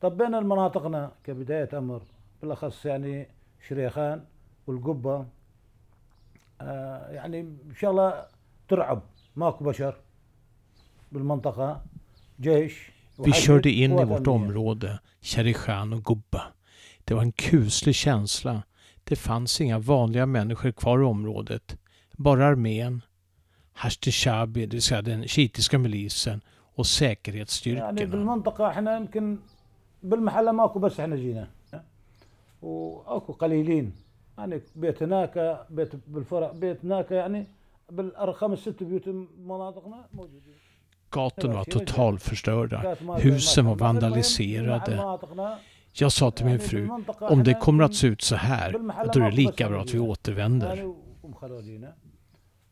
طب بين المناطقنا كبداية أمر بالأخص يعني شريخان والقبة آه يعني إن شاء الله ترعب ماكو بشر بالمنطقة جيش Vi körde in i قوات vårt أمنية. område, Sharishan och Gubba. Det var en kuslig känsla. Det fanns inga vanliga människor kvar i området. Bara armén, Hashtishabi, det vill säga den shiitiska milisen och يعني säkerhetsstyrkorna. بالمحلة ماكو بس إحنا جينا. واكو قليلين. يعني بيت هناك بيت بالفرع بيت هناك يعني بالخمس ست بيوت مناطقنا موجودين. Gatorna var totalförstörda. Husen var vandaliserade. Jag sa till min fru, om det kommer att se ut så här, då är det lika bra att vi återvänder. ومخرجينا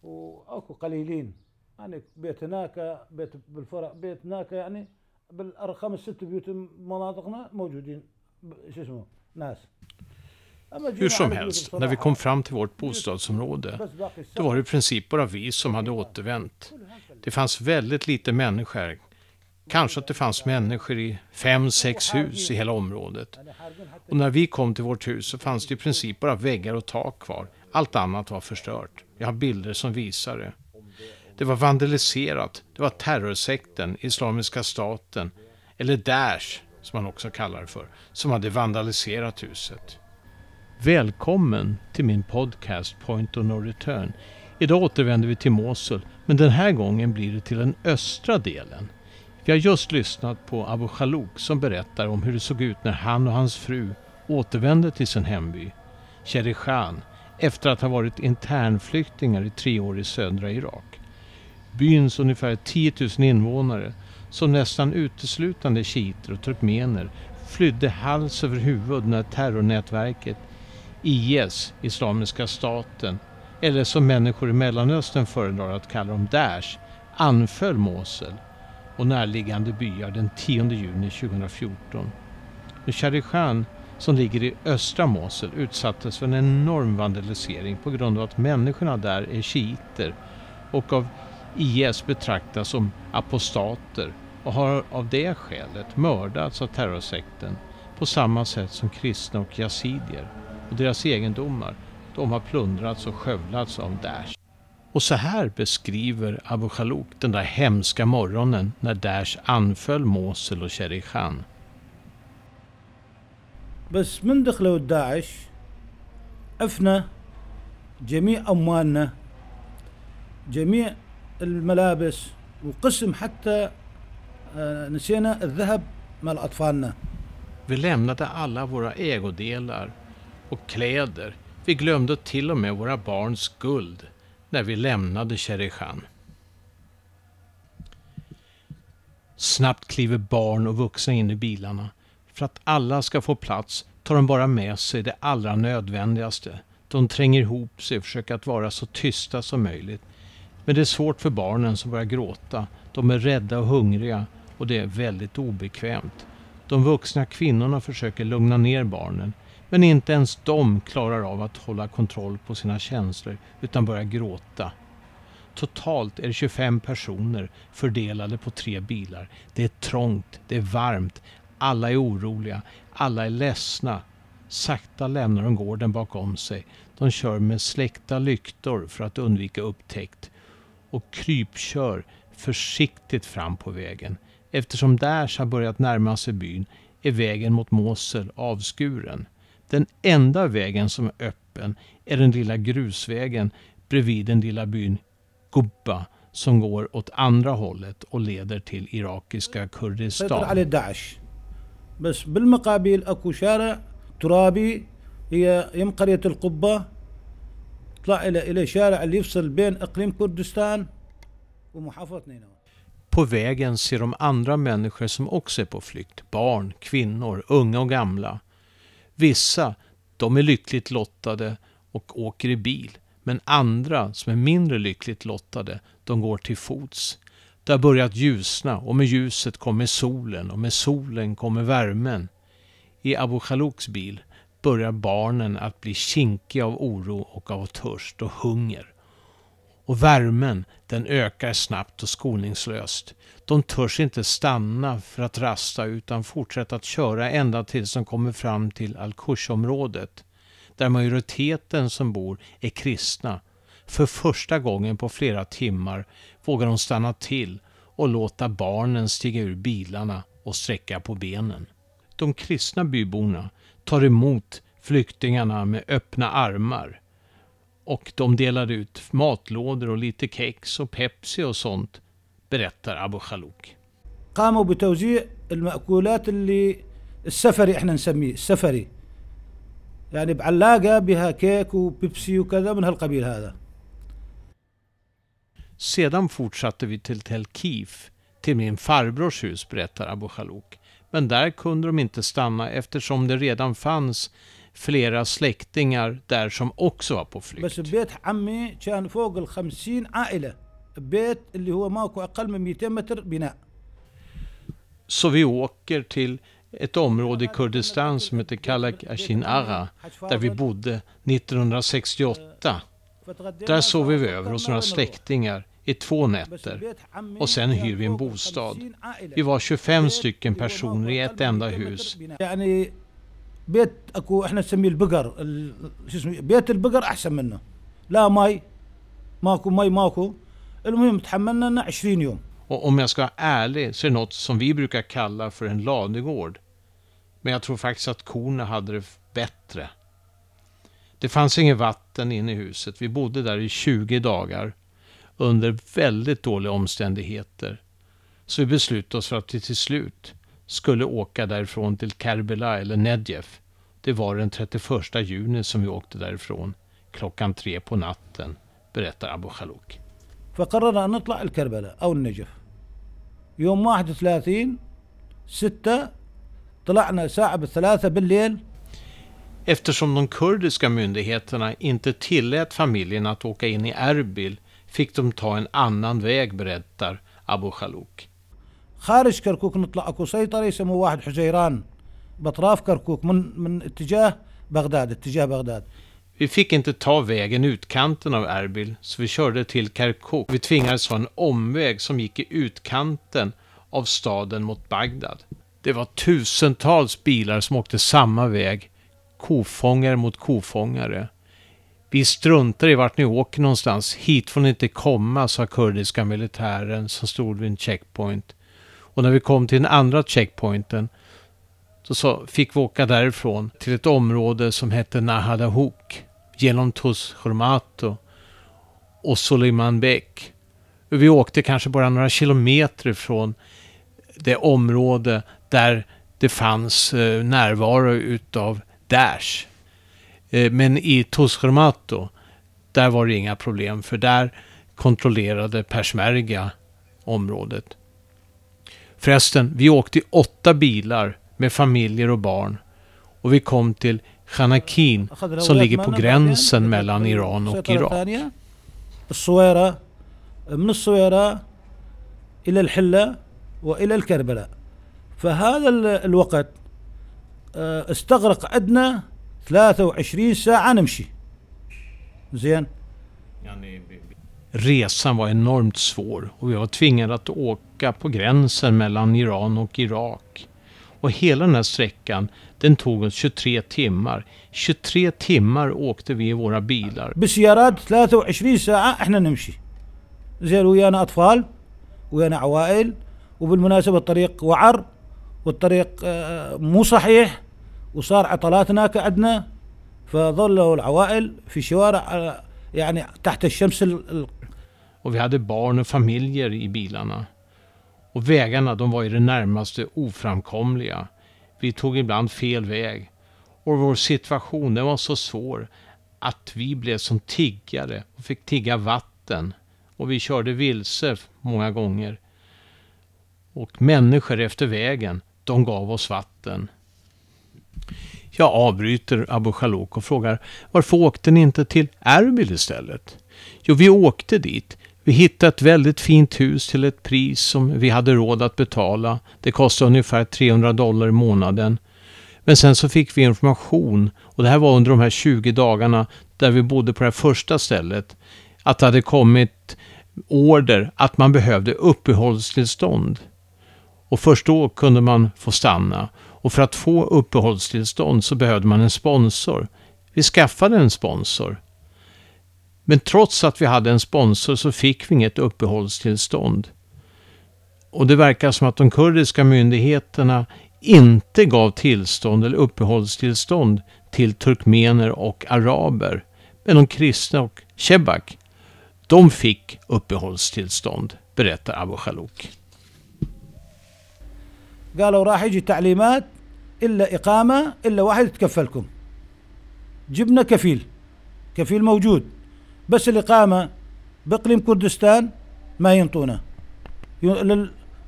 واكو قليلين. يعني بيت هناك بيت بالفرع بيت هناك يعني بالخمس ست بيوت مناطقنا موجودين ب- شو اسمه ناس أما جينا Hur som على بيوت helst, بصراحة. när vi kom fram till vårt bostadsområde, بس باقي då var det i princip bara vi som hade återvänt. Det fanns väldigt lite människor. Kanske att det fanns människor i fem, sex hus i hela området. يعني حارقين حتى Och när vi kom till vårt hus så fanns det i princip bara väggar och tak kvar. Allt annat var förstört. Jag har bilder som visar det. Det var vandaliserat. Det var terrorsekten, Islamiska staten, eller Daesh, som man också kallar det för, som hade vandaliserat huset. Välkommen till min podcast Point of No Return. Idag återvänder vi till Mosul, men den här gången blir det till den östra delen. Vi har just lyssnat på Abu Khalouk som berättar om hur det såg ut när han och hans fru återvände till sin hemby, Sherishan, efter att ha varit internflyktingar i tre år i södra Irak. Byns ungefär 10 000 invånare, som nästan uteslutande shiiter och turkmener, flydde hals över huvud när terrornätverket IS, Islamiska staten, eller som människor i Mellanöstern föredrar att kalla dem Daesh, anföll Mosul och närliggande byar den 10 juni 2014. Men som ligger i östra Mosul, utsattes för en enorm vandalisering på grund av att människorna där är shiiter och av IS betraktas som apostater och har av det skälet mördats av terrorsekten på samma sätt som kristna och yazidier. Och deras egendomar, de har plundrats och skövlats av Daesh. Och så här beskriver Abu Khalouk den där hemska morgonen när Daesh anföll Mosul och Sherishan. بس من دخلوا داعش عفنا جميع اموالنا جميع الملابس وقسم حتى آه، نسينا الذهب مال اطفالنا Vi lämnade alla våra ägodelar och kläder. Vi glömde till och med våra barns guld när vi lämnade Sherishan. Snabbt kliver barn och vuxna in i bilarna. För att alla ska få plats tar de bara med sig det allra nödvändigaste. De tränger ihop sig och försöker att vara så tysta som möjligt. Men det är svårt för barnen som börjar gråta. De är rädda och hungriga och det är väldigt obekvämt. De vuxna kvinnorna försöker lugna ner barnen. Men inte ens de klarar av att hålla kontroll på sina känslor utan börjar gråta. Totalt är det 25 personer fördelade på tre bilar. Det är trångt, det är varmt, alla är oroliga, alla är ledsna. Sakta lämnar de gården bakom sig. De kör med släckta lyktor för att undvika upptäckt och krypkör försiktigt fram på vägen. Eftersom Daesh har börjat närma sig byn är vägen mot Mosul avskuren. Den enda vägen som är öppen är den lilla grusvägen bredvid den lilla byn Gubba som går åt andra hållet och leder till irakiska سيطر Kurdistan. عليه داعش بس بالمقابل اكو شارع ترابي هي يم قرية القبة طلع الى الى شارع اللي يفصل بين اقليم كردستان ومحافظة نينوى På vägen ser de andra människor som också är på flykt. Barn, kvinnor, unga och gamla. Vissa, de är lyckligt lottade och åker i bil. Men andra, som är mindre lyckligt lottade, de går till fots. Det har börjat ljusna och med ljuset kommer solen och med solen kommer värmen. I Abu Khalouks bil börjar barnen att bli kinkiga av oro och av törst och hunger. Och värmen, den ökar snabbt och skoningslöst. De törs inte stanna för att rasta utan fortsätter att köra ända tills de kommer fram till Al-Qush-området. Där majoriteten som bor är kristna. För första gången på flera timmar vågar de stanna till och låta barnen stiga ur bilarna och sträcka på benen. De kristna byborna tar emot flyktingarna med öppna armar. Och de delar ut matlådor och lite kex och Pepsi och sånt, berättar Abu Khalouk. قاموا بتوزيع المأكولات اللي السفري احنا نسميه السفري يعني بعلاقة بها كيك وبيبسي وكذا من هالقبيل هذا Sedan fortsatte vi till Tel Kif, till min farbrors hus, berättar Abu Khalouk. Men där kunde de inte stanna eftersom det redan fanns flera släktingar där som också var på flykt. بس ببيت عمي كان فوق ال 50 عائلة بيت اللي هو ماكو أقل من 200 متر بناء Så vi åker till ett område i Kurdistan som heter Kalak Ashin Agha, där vi bodde 1968. Där sover vi över hos några släktingar i två nätter och sen hyr vi en bostad. Vi var 25 stycken personer i ett enda hus. يعني بيت اكو احنا نسميه البقر ال- شو اسمه بيت البقر احسن منه لا ماي ماكو ماي ماكو المهم تحملنا لنا 20 يوم Och om jag ska vara ärlig så är det något som vi brukar kalla för en ladugård. Men jag tror faktiskt att korna hade det bättre. Det fanns inget vatten inne i huset. Vi bodde där i 20 dagar under väldigt dåliga omständigheter. Så vi beslutade oss för att vi till slut skulle åka därifrån till Kerbela eller Nedjef. Det var den 31 juni som vi åkte därifrån klockan tre på natten, berättar Abu Khalouk. فقررنا ان نطلع الكربلاء او النجف يوم 31 6 طلعنا ساعة بالثلاثة بالليل Eftersom de kurdiska myndigheterna inte tillät familjen att åka in i Erbil fick de ta en annan väg, berättar Abu Khalouk. خارج كركوك نطلع اكو سيطرة يسموه واحد حجيران باطراف كركوك من من اتجاه بغداد اتجاه بغداد Vi fick inte ta vägen utkanten av Erbil, så vi körde till Kirkuk. Vi tvingades ha en omväg som gick i utkanten av staden mot Bagdad. Det var tusentals bilar som åkte samma väg, kofångare mot kofångare. Vi struntar i vart ni åker någonstans. Hit får ni inte komma, sa kurdiska militären som stod vid en checkpoint. Och när vi kom till den andra checkpointen så fick vi åka därifrån till ett område som hette Nahadahuk genom Tuz Hormato och Suleimanbek. Vi åkte kanske bara några kilometer ifrån det område där det fanns eh, närvaro utav Daesh. Eh, men i Tus Hormato, där var det inga problem för där kontrollerade Persmerga området. Förresten, vi åkte i åtta bilar med familjer och barn. Och vi kom till Khanakin أخذنا som أولاد ligger på معنا gränsen بعدين mellan Iran och سيطرة Irak. ثانية الصويرة من الصويرة إلى الحلة وإلى الكربلاء فهذا ال- الوقت آه، استغرق عندنا 23 ساعة نمشي زين Resan var enormt svår och vi var tvingade att åka på gränsen mellan Iran och Irak. Och hela den här sträckan, den tog oss 23 timmar. 23 timmar åkte vi i våra bilar. بالسيارات 23 ساعة إحنا نمشي زين ويانا أطفال ويانا عوائل وبالمناسبة الطريق وعر والطريق آه، مو صحيح وصار عطلات هناك عندنا فظلوا العوائل في شوارع آه، يعني تحت الشمس ال- ال- Och vi hade barn och familjer i bilarna. Och vägarna, de var i det närmaste oframkomliga. Vi tog ibland fel väg. Och vår situation, den var så svår att vi blev som tiggare och fick tigga vatten. Och vi körde vilse många gånger. Och människor efter vägen, de gav oss vatten. Jag avbryter Abu Khalouk och frågar varför åkte ni inte till Erbil istället? Jo, vi åkte dit. Vi hittade ett väldigt fint hus till ett pris som vi hade råd att betala. Det kostade ungefär 300 dollar i månaden. Men sen så fick vi information och det här var under de här 20 dagarna där vi bodde på det här första stället att det hade kommit order att man behövde uppehållstillstånd. Och först då kunde man få stanna. Och för att få uppehållstillstånd så behövde man en sponsor. Vi skaffade en sponsor. Men trots att vi hade en sponsor så fick vi inget uppehållstillstånd. Och det verkar som att de kurdiska myndigheterna inte gav tillstånd eller uppehållstillstånd till turkmener och araber. Men de kristna och Shebak, de fick uppehållstillstånd, berättar Abu Khalouk. قالوا راح يجي تعليمات إلا إقامة إلا واحد يتكفلكم. جبنا كفيل كفيل موجود بس الإقامة بإقليم كردستان ما ينطونه.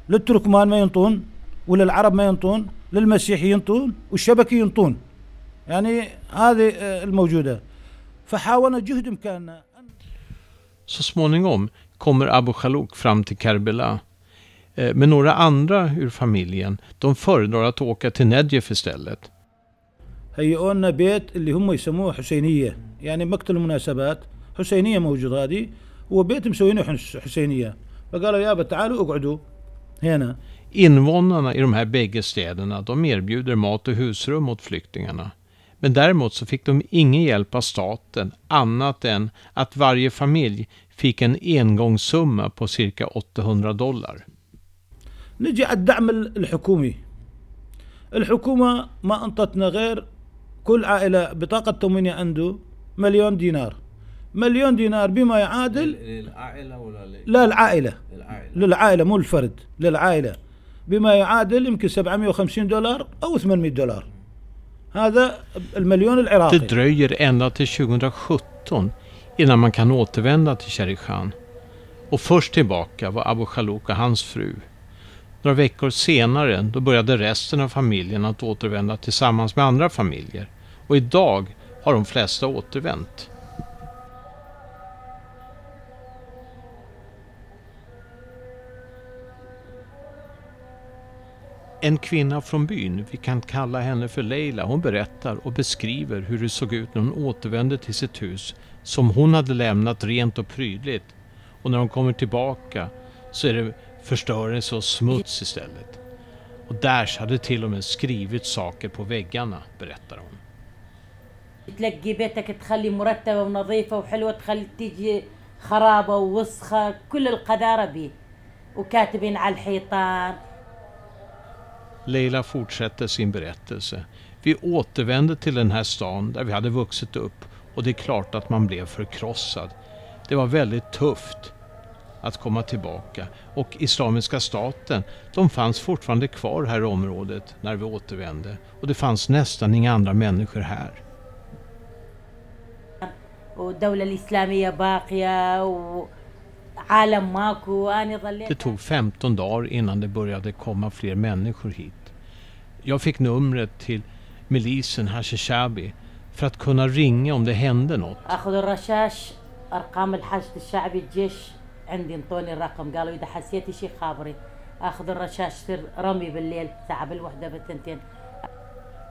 للتركمان ما ينطون وللعرب ما ينطون للمسيحي ينطون والشبكي ينطون. يعني هذه الموجودة. فحاولنا جهد إمكاننا Så småningom kommer Abu Khalouk fram till Karbala. Eh, men några andra ur familjen, de föredrar att åka till Nedjef istället. هيئوا لنا بيت اللي هم يسموه حسينية يعني مقتل المناسبات حسينية موجود هذه هو بيت مسوينه حسينية فقالوا يابا تعالوا اقعدوا هنا Invånarna i de här bägge städerna de erbjuder mat och husrum åt flyktingarna. Men däremot så fick de ingen hjälp av staten annat än att varje familj fick en engångssumma på cirka 800 dollar. نجي على الدعم الحكومي. الحكومة ما أنطتنا غير كل عائلة بطاقة تموينية عنده مليون دينار. مليون دينار بما يعادل للعائلة ولا لا العائلة للعائلة. للعائلة مو الفرد للعائلة. بما يعادل يمكن 750 دولار أو 800 دولار. هذا المليون العراقي. Det dröjer ända till 2017 innan man kan återvända till Sharikhan. Och först tillbaka var Abu Khalouk och hans fru. Några veckor senare då började resten av familjen att återvända tillsammans med andra familjer. Och idag har de flesta återvänt. En kvinna från byn, vi kan kalla henne för Leila, hon berättar och beskriver hur det såg ut när hon återvände till sitt hus som hon hade lämnat rent och prydligt. Och när hon kommer tillbaka så är det förstörelse och smuts istället. Och Daesh hade till och med skrivit saker på väggarna, berättar hon. تلاقي بيتك تخلي مرتبة ونظيفة وحلوة تخلي تيجي خرابة ووسخة كل القذارة بيه وكاتبين على الحيطان Leila fortsätter sin berättelse. Vi återvände till den här stan där vi hade vuxit upp och det är klart att man blev förkrossad. Det var väldigt tufft att komma tillbaka och Islamiska staten, de fanns fortfarande kvar här i området när vi återvände och det fanns nästan inga andra människor här. Det tog 15 dagar innan det började komma fler människor hit. Jag fick numret till milisen Hashishabi för att kunna ringa om det hände något. اخذ الرشاش ارقام الحشد الشعبي الجيش عندي انطوني الرقم قالوا اذا حسيتي شيء خابري اخذ الرشاش سر رمي بالليل ساعة بالوحدة بالثنتين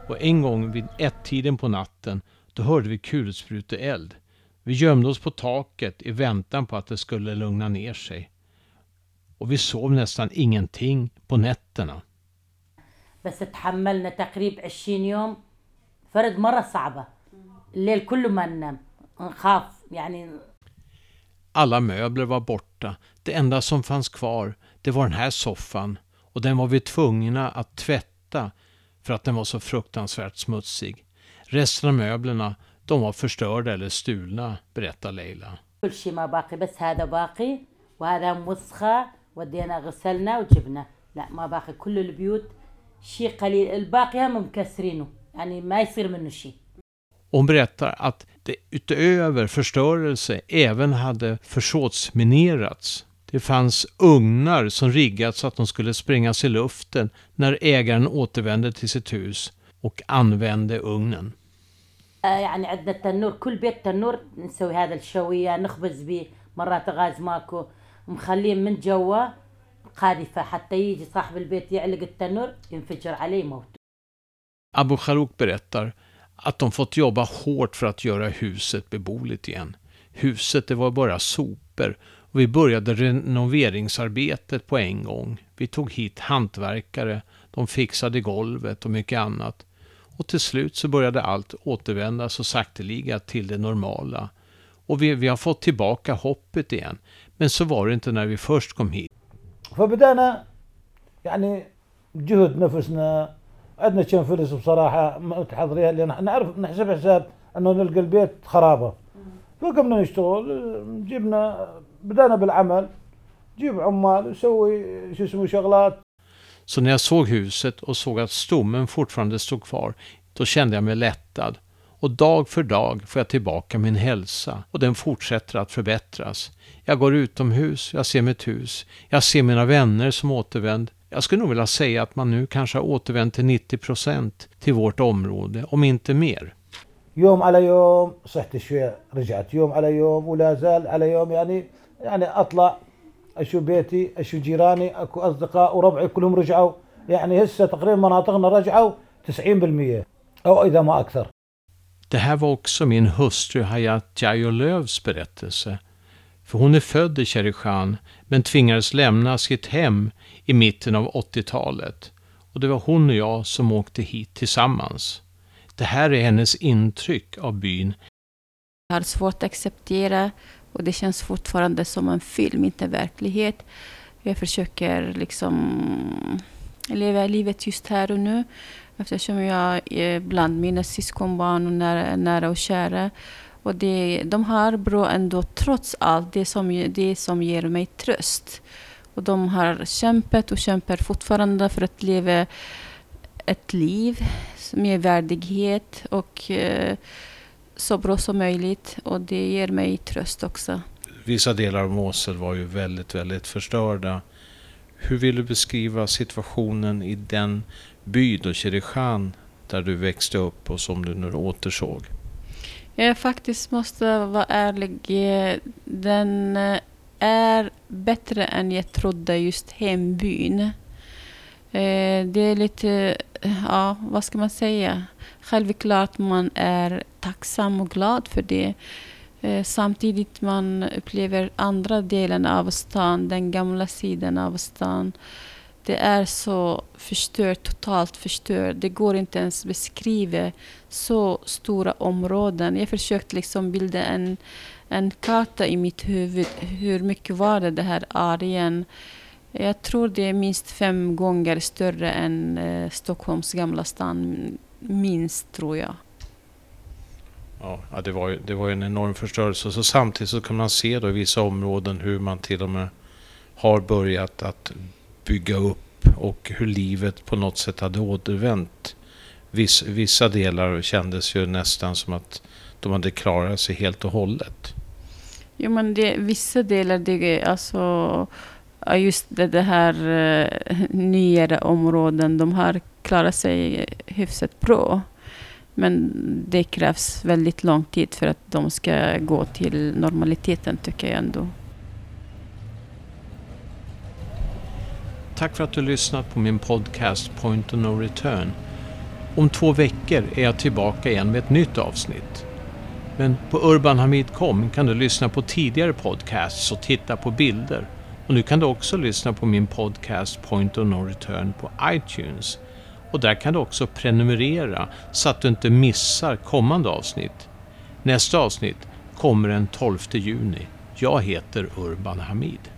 Och en gång vid ett-tiden på natten, då hörde vi kulspruteeld. Vi gömde oss på taket i väntan på att det skulle lugna ner sig. Och vi sov nästan ingenting på nätterna. بس تحملنا تقريب 20 يوم فرد مرة صعبة الليل كله ما ننام نخاف يعني Alla möbler var borta. Det enda som fanns kvar, det var den här soffan. Och den var vi tvungna att tvätta för att den var så fruktansvärt smutsig. Resten av möblerna, de var förstörda eller stulna, berättar Leila. كل شيء ما باقي بس هذا باقي وهذا مسخة ودينا غسلنا وجبنا لا ما باقي كل البيوت شيء قليل الباقي هم مكسرينه يعني ما يصير منه شيء Hon berättar att det utöver förstörelse även hade försåtsminerats. Det fanns ugnar som riggats så att de skulle sprängas i luften när ägaren återvände till sitt hus och använde ugnen. آه يعني عندنا التنور كل بيت تنور نسوي هذا الشوية نخبز به مرات غاز ماكو مخلين من جوا قاذفة حتى يجي صاحب البيت يعلق التنور ينفجر عليه يموت Abu Khalouk berättar att de fått jobba hårt för att göra huset beboeligt igen. Huset det var bara sopor och vi började renoveringsarbetet på en gång. Vi tog hit hantverkare, de fixade golvet och mycket annat. Och till slut så började allt återvända så sakteliga till det normala. Och vi, vi har fått tillbaka hoppet igen. Men så var det inte när vi först kom hit. فبدانا يعني جهد نفسنا عندنا كم فلس بصراحة متحضرين لأن نعرف نحسب حساب أنه نلقى البيت خرابة فقمنا نشتغل جبنا بدأنا بالعمل جيب عمال وسوي شو اسمه شغلات Så när jag såg huset och såg att stommen fortfarande stod kvar, då kände jag mig lättad. Och dag för dag får jag tillbaka min hälsa och den fortsätter att förbättras. Jag går utomhus, jag ser mitt hus, jag ser mina vänner som återvänt. Jag skulle nog vilja säga att man nu kanske har återvänt till 90 procent till vårt område, om inte mer. يوم على يوم صحتي شوية رجعت يوم على يوم ولا زال على يوم يعني يعني أطلع أشوف بيتي أشوف جيراني أكو أصدقاء وربعي كلهم رجعوا يعني هسه تقريبا مناطقنا رجعوا 90% أو إذا ما أكثر Det här var också min hustru Hayat Jayolövs berättelse. För hon är född i Sherikhan men tvingades lämna sitt hem i mitten av 80-talet. Och det var hon och jag som åkte hit tillsammans. Det här är hennes intryck av byn. Jag har svårt att acceptera och det känns fortfarande som en film, inte verklighet. Jag försöker liksom leva livet just här och nu eftersom jag är bland mina syskonbarn och nära, nära och kära. Och det, de har bra ändå trots allt, det som, det som ger mig tröst. Och de har kämpat och kämpar fortfarande för att leva ett liv med värdighet och eh, så bra som möjligt. Och det ger mig tröst också. Vissa delar av Mosul var ju väldigt, väldigt förstörda. Hur vill du beskriva situationen i den by då, Sherishan, där du växte upp och som du nu återsåg? Jag faktiskt måste vara ärlig. Den eh, är bättre än jag trodde, just hembyn. Eh, det är lite, ja, vad ska man säga? Självklart man är tacksam och glad för det. Eh, samtidigt man upplever andra delen av stan, den gamla sidan av stan. Det är så förstört, totalt förstört. Det går inte ens beskriva så stora områden. Jag försökte liksom bilda en, en karta i mitt huvud. Hur mycket var det, det här arien? Jag tror det är minst fem gånger större än eh, Stockholms gamla stan. Minst, tror jag. Ja, det var, ju, det var ju en enorm förstörelse. Så samtidigt så kan man se då i vissa områden hur man till och med har börjat att bygga upp och hur livet på något sätt hade återvänt. Viss, vissa delar kändes ju nästan som att de hade klarat sig helt och hållet. Jo, men det, vissa delar, det, alltså, just det, det här eh, nyare områden, de har klarat sig hyfsat bra. Men det krävs väldigt lång tid för att de ska gå till normaliteten, tycker jag ändå. Tack för att du lyssnat på min podcast Point of No Return. Om två veckor är jag tillbaka igen med ett nytt avsnitt. Men på urbanhamid.com kan du lyssna på tidigare podcasts och titta på bilder. Och nu kan du också lyssna på min podcast Point of No Return på iTunes. Och där kan du också prenumerera så att du inte missar kommande avsnitt. Nästa avsnitt kommer den 12 juni. Jag heter Urban Hamid.